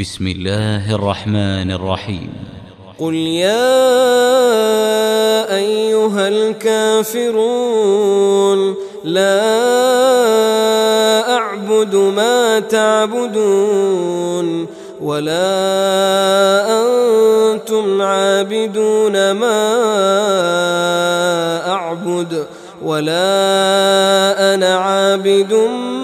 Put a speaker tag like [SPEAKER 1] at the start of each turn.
[SPEAKER 1] بسم الله الرحمن الرحيم.
[SPEAKER 2] قل يا أيها الكافرون لا أعبد ما تعبدون ولا أنتم عابدون ما أعبد ولا أنا عابد ما